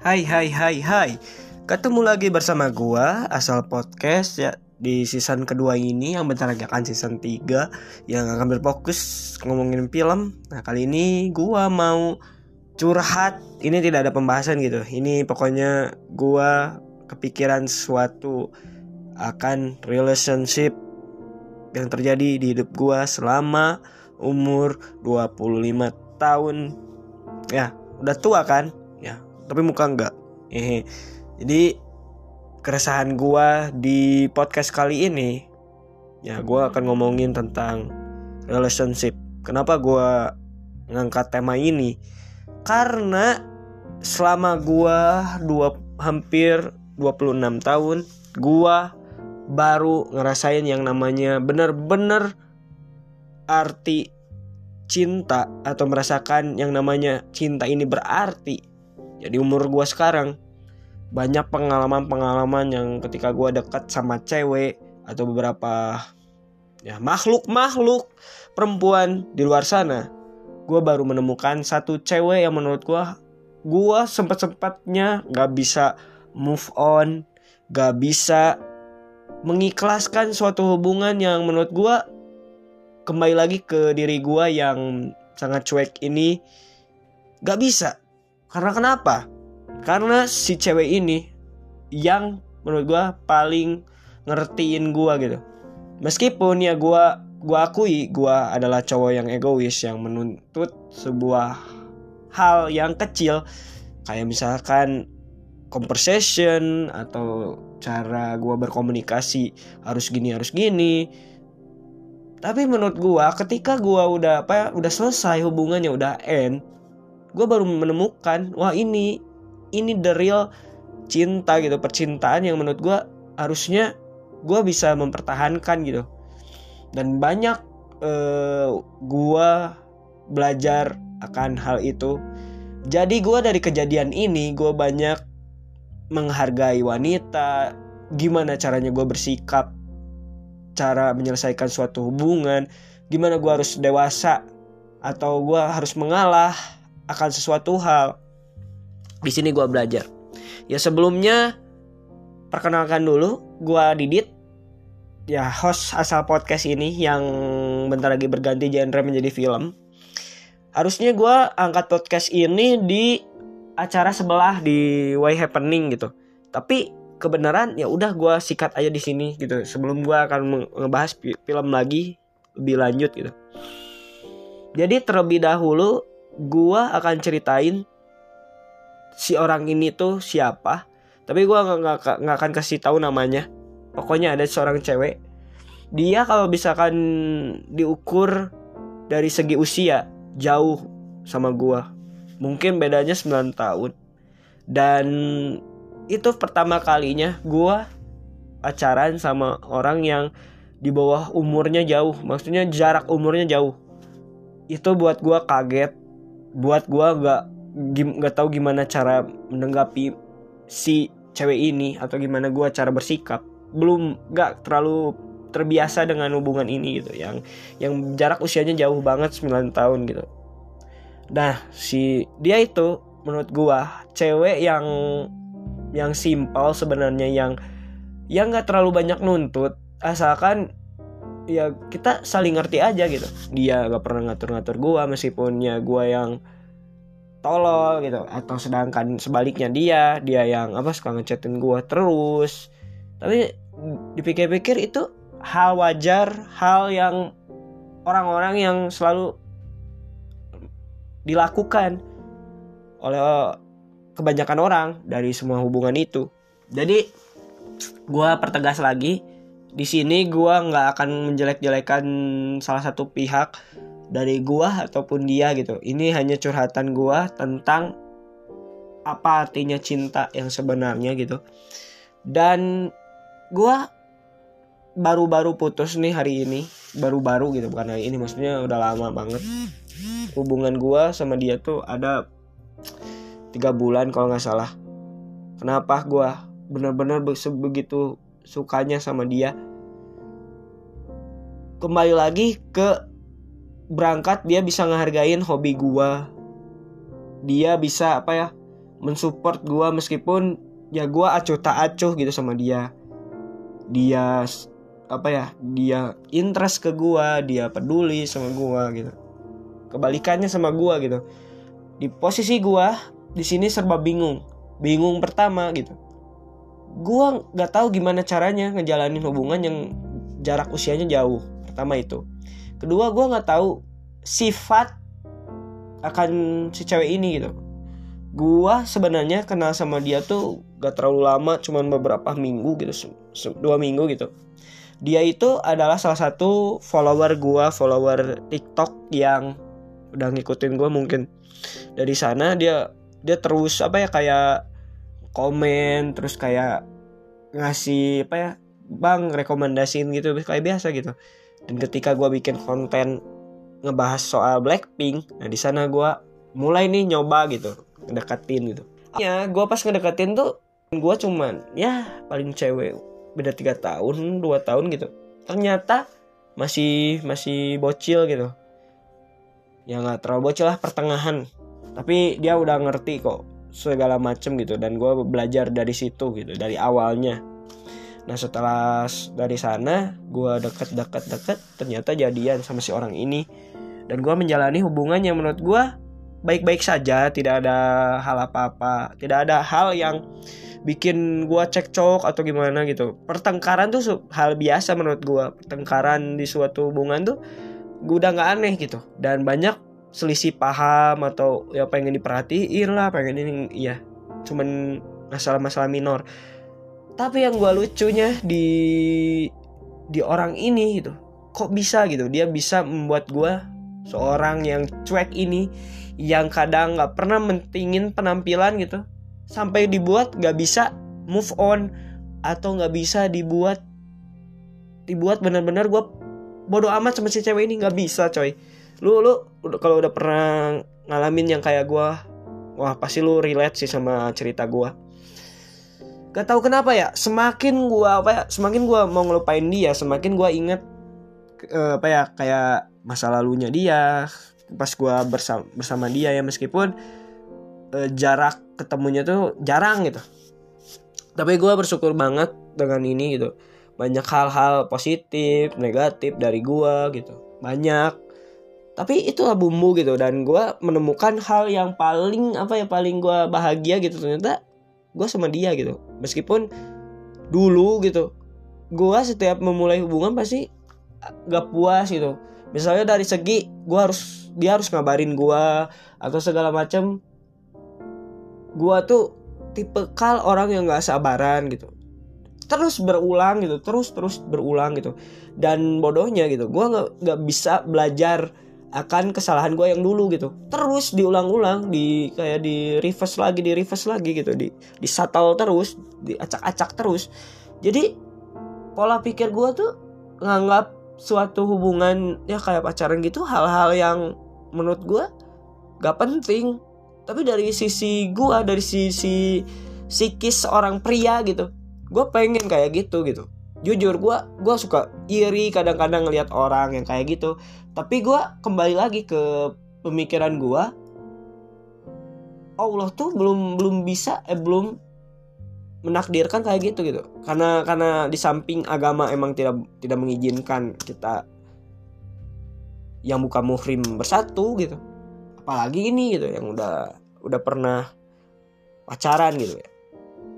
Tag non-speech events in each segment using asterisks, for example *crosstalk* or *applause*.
Hai hai hai hai. Ketemu lagi bersama gua Asal Podcast ya Di season kedua ini yang bentar lagi akan season 3 Yang akan berfokus ngomongin film. Nah kali ini gua mau curhat. Ini tidak ada pembahasan gitu. Ini pokoknya gua kepikiran sesuatu Akan relationship Yang terjadi di hidup gua selama umur 25 tahun. Ya udah tua kan tapi muka enggak Hehe. jadi keresahan gua di podcast kali ini ya gua akan ngomongin tentang relationship. Kenapa gua ngangkat tema ini? Karena selama gua dua hampir 26 tahun gua baru ngerasain yang namanya bener-bener arti cinta atau merasakan yang namanya cinta ini berarti jadi umur gue sekarang banyak pengalaman-pengalaman yang ketika gue dekat sama cewek atau beberapa ya makhluk-makhluk perempuan di luar sana gue baru menemukan satu cewek yang menurut gue gue sempat-sempatnya gak bisa move on gak bisa mengikhlaskan suatu hubungan yang menurut gue kembali lagi ke diri gue yang sangat cuek ini gak bisa karena kenapa? Karena si cewek ini yang menurut gue paling ngertiin gue gitu. Meskipun ya gue gua akui gue adalah cowok yang egois yang menuntut sebuah hal yang kecil kayak misalkan conversation atau cara gue berkomunikasi harus gini harus gini tapi menurut gue ketika gue udah apa ya udah selesai hubungannya udah end gue baru menemukan wah ini ini the real cinta gitu percintaan yang menurut gue harusnya gue bisa mempertahankan gitu. Dan banyak uh, gue belajar akan hal itu. Jadi gue dari kejadian ini gue banyak menghargai wanita gimana caranya gue bersikap cara menyelesaikan suatu hubungan gimana gue harus dewasa atau gue harus mengalah akan sesuatu hal. Di sini gue belajar. Ya sebelumnya perkenalkan dulu, gue Didit. Ya host asal podcast ini yang bentar lagi berganti genre menjadi film. Harusnya gue angkat podcast ini di acara sebelah di Why Happening gitu. Tapi kebenaran ya udah gue sikat aja di sini gitu. Sebelum gue akan ngebahas film lagi lebih lanjut gitu. Jadi terlebih dahulu gua akan ceritain si orang ini tuh siapa tapi gua nggak nggak akan kasih tahu namanya. Pokoknya ada seorang cewek. Dia kalau misalkan diukur dari segi usia jauh sama gua. Mungkin bedanya 9 tahun. Dan itu pertama kalinya gua pacaran sama orang yang di bawah umurnya jauh. Maksudnya jarak umurnya jauh. Itu buat gua kaget buat gue gak nggak tahu gimana cara menanggapi si cewek ini atau gimana gue cara bersikap. Belum gak terlalu terbiasa dengan hubungan ini gitu. Yang yang jarak usianya jauh banget 9 tahun gitu. Nah si dia itu menurut gue cewek yang yang simpel sebenarnya yang yang nggak terlalu banyak nuntut asalkan ya kita saling ngerti aja gitu. Dia gak pernah ngatur-ngatur gue meskipun ya gue yang tolol gitu atau sedangkan sebaliknya dia dia yang apa suka ngechatin gue terus. Tapi dipikir-pikir itu hal wajar hal yang orang-orang yang selalu dilakukan oleh kebanyakan orang dari semua hubungan itu. Jadi gue pertegas lagi di sini gue nggak akan menjelek-jelekan salah satu pihak dari gua ataupun dia gitu. Ini hanya curhatan gua tentang apa artinya cinta yang sebenarnya gitu. Dan gua baru-baru putus nih hari ini, baru-baru gitu bukan hari ini maksudnya udah lama banget. Hubungan gua sama dia tuh ada tiga bulan kalau nggak salah. Kenapa gua bener-bener begitu sukanya sama dia. Kembali lagi ke berangkat dia bisa ngehargain hobi gua. Dia bisa apa ya mensupport gue meskipun ya gue acuh tak acuh gitu sama dia. Dia apa ya dia interest ke gue dia peduli sama gue gitu. Kebalikannya sama gue gitu. Di posisi gue di sini serba bingung. Bingung pertama gitu gue nggak tahu gimana caranya ngejalanin hubungan yang jarak usianya jauh pertama itu. Kedua gue nggak tahu sifat akan si cewek ini gitu. Gua sebenarnya kenal sama dia tuh gak terlalu lama cuman beberapa minggu gitu dua minggu gitu. Dia itu adalah salah satu follower gua follower TikTok yang udah ngikutin gua mungkin. Dari sana dia dia terus apa ya kayak komen terus kayak ngasih apa ya bang rekomendasiin gitu kayak biasa gitu. Dan ketika gua bikin konten ngebahas soal Blackpink nah di sana gua mulai nih nyoba gitu ngedeketin gitu. Ya gue pas ngedeketin tuh gue cuman ya paling cewek beda tiga tahun dua tahun gitu. Ternyata masih masih bocil gitu. Ya nggak terlalu bocil lah pertengahan. Tapi dia udah ngerti kok segala macem gitu dan gue belajar dari situ gitu dari awalnya nah setelah dari sana gue deket deket deket ternyata jadian sama si orang ini dan gue menjalani hubungan yang menurut gue baik-baik saja, tidak ada hal apa-apa, tidak ada hal yang bikin gua cekcok atau gimana gitu. Pertengkaran tuh hal biasa menurut gua. Pertengkaran di suatu hubungan tuh gua udah nggak aneh gitu. Dan banyak selisih paham atau ya pengen diperhatiin lah, pengen ini iya. Cuman masalah-masalah minor. Tapi yang gua lucunya di di orang ini gitu. Kok bisa gitu? Dia bisa membuat gua seorang yang cuek ini yang kadang nggak pernah mentingin penampilan gitu sampai dibuat nggak bisa move on atau nggak bisa dibuat dibuat benar-benar gue bodoh amat sama si cewek ini nggak bisa coy lu lu kalau udah pernah ngalamin yang kayak gue wah pasti lu relate sih sama cerita gue gak tahu kenapa ya semakin gue apa ya semakin gue mau ngelupain dia semakin gue inget uh, apa ya kayak masa lalunya dia pas gue bersama bersama dia ya meskipun uh, jarak ketemunya tuh jarang gitu. Tapi gue bersyukur banget dengan ini gitu. Banyak hal-hal positif negatif dari gue gitu. Banyak tapi itulah bumbu gitu dan gue menemukan hal yang paling apa ya paling gue bahagia gitu. Ternyata gue sama dia gitu. Meskipun dulu gitu gue setiap memulai hubungan pasti gak puas gitu. Misalnya dari segi gue harus dia harus ngabarin gue atau segala macam gue tuh tipe kal orang yang nggak sabaran gitu. Terus berulang gitu terus terus berulang gitu. Dan bodohnya gitu gue nggak bisa belajar akan kesalahan gue yang dulu gitu. Terus diulang-ulang di kayak di reverse lagi di reverse lagi gitu. Di di satal terus di acak-acak terus. Jadi pola pikir gue tuh nganggap suatu hubungan ya kayak pacaran gitu hal-hal yang menurut gue gak penting. Tapi dari sisi gue dari sisi psikis seorang pria gitu gue pengen kayak gitu gitu jujur gue gue suka iri kadang-kadang ngelihat orang yang kayak gitu. Tapi gue kembali lagi ke pemikiran gue Allah tuh belum belum bisa eh belum menakdirkan kayak gitu gitu. Karena karena di samping agama emang tidak tidak mengizinkan kita yang buka muhrim bersatu gitu. Apalagi ini gitu yang udah udah pernah pacaran gitu ya.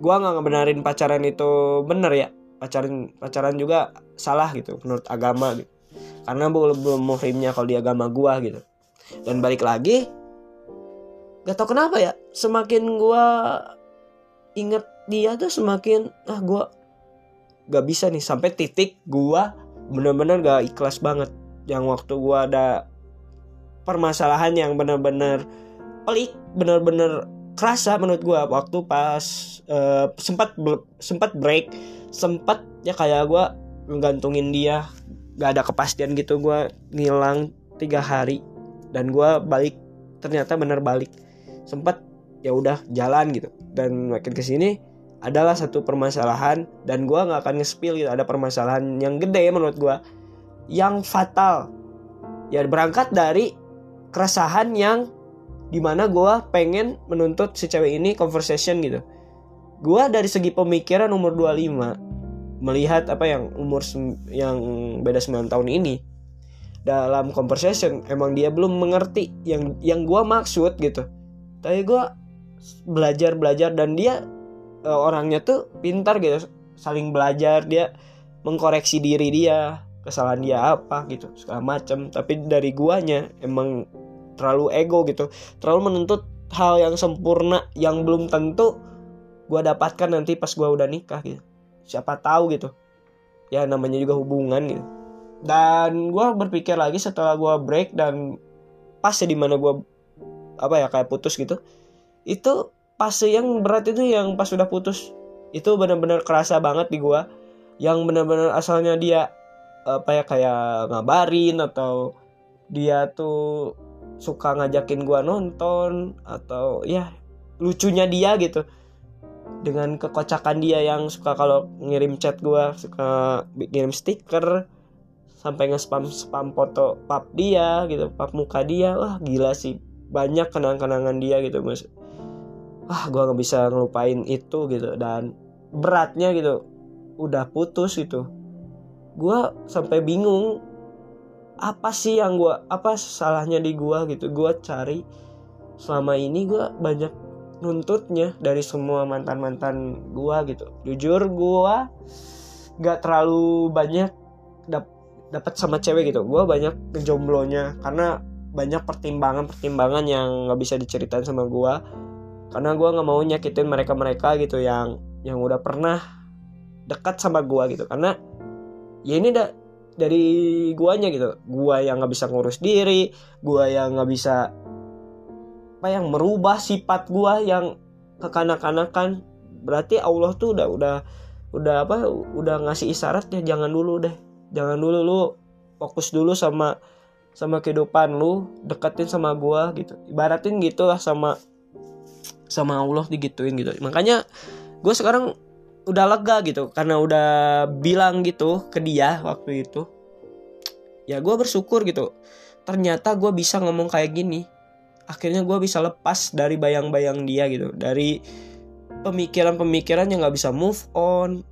Gua nggak ngebenarin pacaran itu bener ya pacaran pacaran juga salah gitu menurut agama gitu. Karena belum belum muhrimnya kalau di agama gua gitu. Dan balik lagi gak tau kenapa ya semakin gua inget dia tuh semakin ah gue gak bisa nih. Sampai titik gue bener-bener gak ikhlas banget. Yang waktu gue ada permasalahan yang bener-bener pelik bener-bener kerasa menurut gue waktu pas uh, sempat sempat break sempat ya kayak gue menggantungin dia gak ada kepastian gitu gue ngilang tiga hari dan gue balik ternyata bener balik. Sempat ya udah jalan gitu dan makin ke sini adalah satu permasalahan dan gue nggak akan nge-spill gitu ada permasalahan yang gede menurut gue yang fatal. Ya berangkat dari keresahan yang di mana gue pengen menuntut si cewek ini conversation gitu. Gue dari segi pemikiran umur 25 melihat apa yang umur yang beda 9 tahun ini dalam conversation emang dia belum mengerti yang yang gue maksud gitu. Tapi gue belajar belajar dan dia uh, orangnya tuh pintar gitu saling belajar dia mengkoreksi diri dia kesalahan dia apa gitu segala macam tapi dari guanya emang terlalu ego gitu terlalu menuntut hal yang sempurna yang belum tentu gue dapatkan nanti pas gue udah nikah gitu. Siapa tahu gitu. Ya namanya juga hubungan gitu. Dan gue berpikir lagi setelah gue break dan pas di mana gue apa ya kayak putus gitu itu pas yang berat itu yang pas sudah putus itu benar-benar kerasa banget di gue yang benar-benar asalnya dia apa ya kayak ngabarin atau dia tuh suka ngajakin gue nonton atau ya lucunya dia gitu. Dengan kekocakan dia yang suka kalau ngirim chat gue suka ngirim stiker sampai nge-spam spam foto pap dia gitu pap muka dia wah gila sih. Banyak kenang-kenangan dia gitu mas. Wah gue nggak bisa ngelupain itu gitu dan beratnya gitu udah putus itu gue sampai bingung apa sih yang gue apa salahnya di gue gitu? Gue cari selama ini gue banyak nuntutnya dari semua mantan mantan gua gitu. Jujur gua gak terlalu banyak dap dapat sama cewek gitu. Gua banyak jomblonya karena banyak pertimbangan pertimbangan yang nggak bisa diceritain sama gua. Karena gua nggak mau nyakitin mereka mereka gitu yang yang udah pernah dekat sama gua gitu. Karena ya ini da dari guanya gitu. Gua yang nggak bisa ngurus diri gua yang nggak bisa apa yang merubah sifat gua yang kekanak-kanakan. Berarti Allah tuh udah udah udah apa udah ngasih isyarat ya jangan dulu deh. Jangan dulu lu fokus dulu sama sama kehidupan lu deketin sama gua gitu. Ibaratin gitu lah sama sama Allah digituin gitu. Makanya gue sekarang udah lega gitu karena udah bilang gitu ke dia waktu itu. Ya gue bersyukur gitu. Ternyata gue bisa ngomong kayak gini. Akhirnya gue bisa lepas dari bayang-bayang dia gitu. Dari pemikiran-pemikiran yang nggak bisa move on.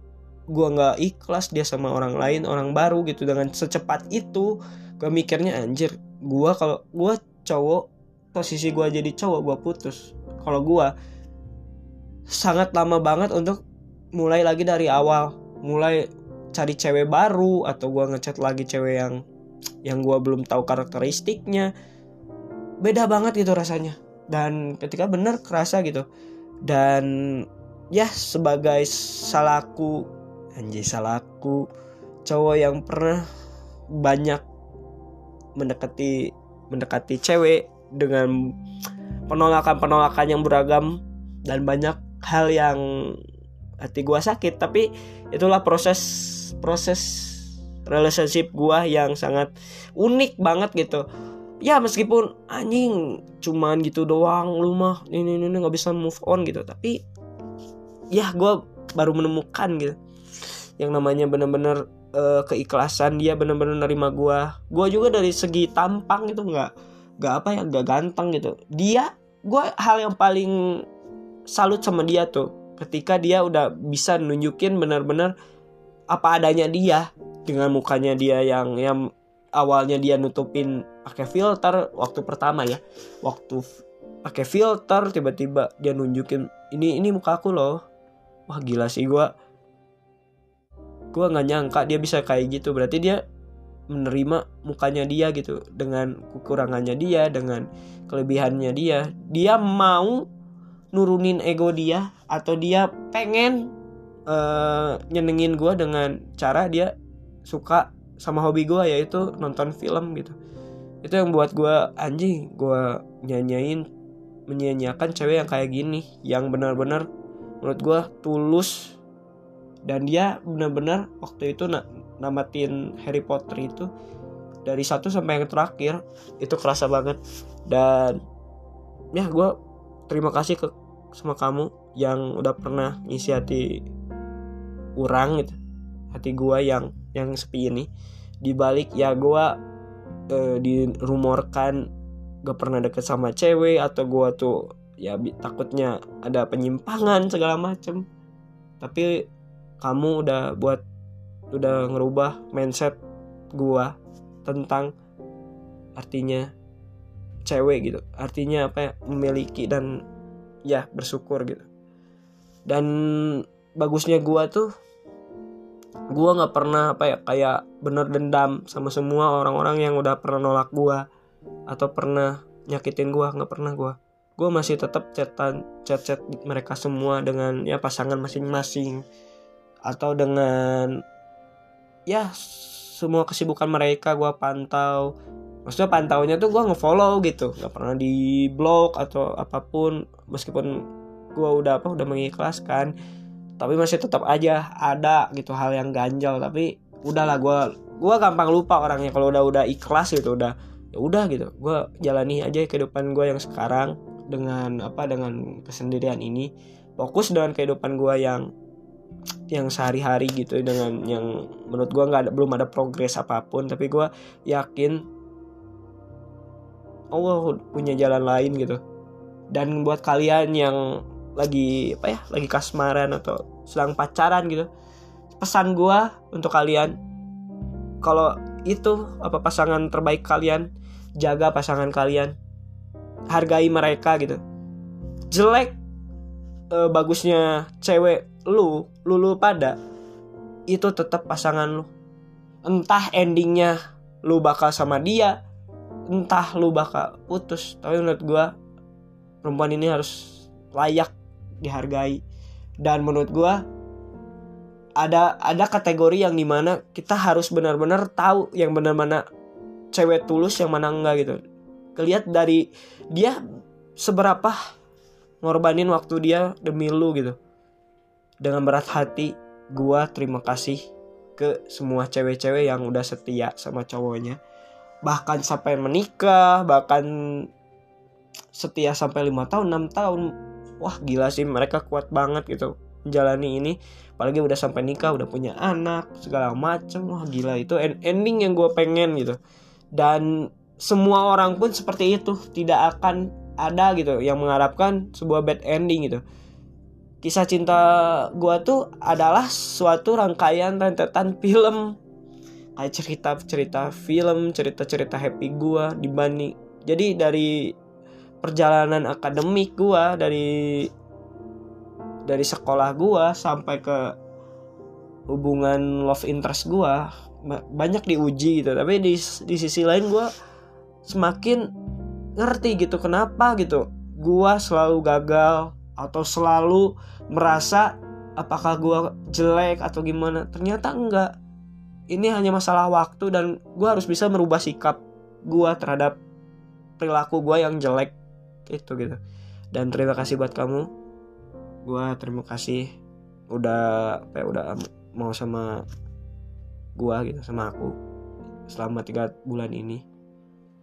Gue nggak ikhlas dia sama orang lain orang baru gitu. Dengan secepat itu gue mikirnya anjir gue kalau gue cowok posisi gue jadi cowok gue putus. Kalau gue sangat lama banget untuk mulai lagi dari awal. Mulai cari cewek baru atau gue ngechat lagi cewek yang yang gue belum tahu karakteristiknya. Beda banget gitu rasanya. Dan ketika bener kerasa gitu. Dan ya sebagai salahku anjay salahku cowok yang pernah banyak mendekati mendekati cewek dengan penolakan-penolakan yang beragam dan banyak hal yang hati gua sakit. Tapi itulah proses proses relationship gua yang sangat unik banget gitu. Ya meskipun anjing cuman gitu doang lu mah ini ini nggak bisa move on gitu. Tapi ya gue baru menemukan gitu. Yang namanya bener-bener uh, keikhlasan dia bener-bener nerima gue gue juga dari segi tampang itu nggak nggak apa ya nggak ganteng gitu. Dia gue hal yang paling salut sama dia tuh ketika dia udah bisa nunjukin bener-bener apa adanya dia dengan mukanya dia yang yang awalnya dia nutupin pakai filter waktu pertama ya. Waktu pakai filter tiba-tiba dia nunjukin ini ini muka aku loh. Wah gila sih gue gue nggak nyangka dia bisa kayak gitu. Berarti dia menerima mukanya dia gitu dengan kekurangannya dia dengan kelebihannya dia. Dia mau nurunin ego dia atau dia pengen uh, nyenengin gue dengan cara dia suka sama hobi gue yaitu nonton film gitu. Itu yang buat gue anjing gue nyanyain menyanyiakan cewek yang kayak gini yang benar-benar menurut gue tulus. Dan dia benar-benar waktu itu na namatin Harry Potter itu dari satu sampai yang terakhir itu kerasa banget. Dan ya gue terima kasih ke sama kamu yang udah pernah ngisi hati orang gitu. Hati gue yang yang sepi ini. Dibalik ya gue uh, dirumorkan gak pernah deket sama cewek atau gue tuh ya takutnya ada penyimpangan segala macem. Tapi kamu udah buat udah ngerubah mindset gue tentang artinya cewek gitu. Artinya apa ya? Memiliki dan ya bersyukur gitu. Dan bagusnya gue tuh gue nggak pernah apa ya kayak bener dendam sama semua orang-orang yang udah pernah nolak gue atau pernah nyakitin gue nggak pernah gue gue masih tetap chatan chat chat mereka semua dengan ya pasangan masing-masing atau dengan ya semua kesibukan mereka gue pantau maksudnya pantaunya tuh gue ngefollow gitu. Nggak pernah di blog atau apa pun. Meskipun gue udah apa udah mengikhlaskan. Tapi masih tetap aja ada gitu hal yang ganjal. Tapi udahlah gue gue gampang lupa orangnya. Kalau udah udah ikhlas gitu udah ya udah gitu. Gue jalani aja kehidupan gue yang sekarang dengan apa dengan kesendirian ini. Fokus dengan kehidupan gue yang yang sehari-hari gitu. Dengan yang menurut gue nggak ada belum ada progres apa pun. Tapi gue yakin Allah punya jalan lain gitu. Dan buat kalian yang lagi apa ya lagi kasmaran atau sedang pacaran gitu pesan gue untuk kalian kalau itu apa pasangan terbaik kalian jaga pasangan kalian hargai mereka gitu. Jelek e, bagusnya cewek lu lu lu pada itu tetap pasangan lu. Entah endingnya lu bakal sama dia entah lu bakal putus tapi menurut gue perempuan ini harus layak dihargai. Dan menurut gue ada ada kategori yang di mana kita harus benar-benar tahu yang benar-benar cewek tulus yang mana enggak gitu. Kelihat dari dia seberapa ngorbanin waktu dia demi lu gitu. Dengan berat hati gua terima kasih ke semua cewek-cewek yang udah setia sama cowoknya bahkan sampai menikah bahkan setia sampai lima tahun enam tahun. Wah gila sih mereka kuat banget gitu menjalani ini. Apalagi udah sampai nikah udah punya anak segala macem. Wah gila itu ending yang gue pengen gitu. Dan semua orang pun seperti itu tidak akan ada gitu yang mengharapkan sebuah bad ending gitu. Kisah cinta gua tuh adalah suatu rangkaian rentetan film kayak cerita cerita film cerita cerita happy gua dibanding jadi dari perjalanan akademik gua dari dari sekolah gua sampai ke hubungan love interest gua banyak diuji gitu. Tapi di di sisi lain gua semakin ngerti gitu kenapa gitu. Gua selalu gagal atau selalu merasa apakah gua jelek atau gimana. Ternyata enggak ini hanya masalah waktu dan gua harus bisa merubah sikap gua terhadap perilaku gua yang jelek itu gitu. Dan terima kasih buat kamu. Gua terima kasih udah ya, udah mau sama gua gitu sama aku selama tiga bulan ini.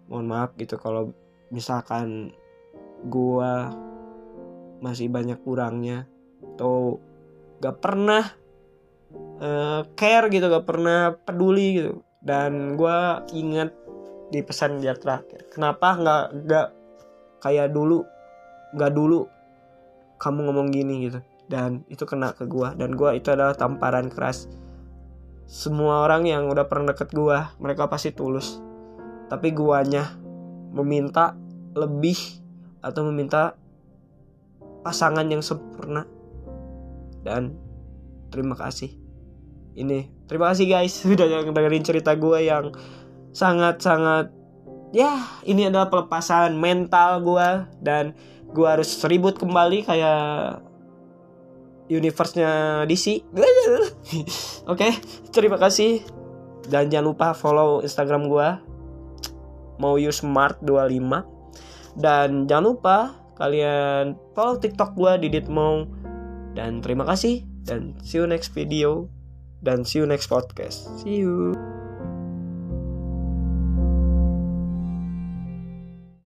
Mohon maaf gitu kalau misalkan gua masih banyak kurangnya atau gak pernah uh, care gitu gak pernah peduli gitu. Dan gua ingat di pesan dia terakhir kenapa nggak nggak kayak dulu nggak dulu kamu ngomong gini gitu. Dan itu kena ke gua dan gua itu adalah tamparan keras. Semua orang yang udah pernah deket gua mereka pasti tulus. Tapi guanya meminta lebih atau meminta pasangan yang sempurna. Dan terima kasih ini. Terima kasih guys *laughs* sudah dengerin cerita gue yang sangat sangat ya ini adalah pelepasan mental gue dan gue harus ribut kembali kayak universe-nya DC *laughs* oke okay, terima kasih. Dan jangan lupa follow Instagram gue mau use smart 25 dan jangan lupa kalian follow TikTok gue di Ditmo dan terima kasih dan see you next video dan see you next podcast. See you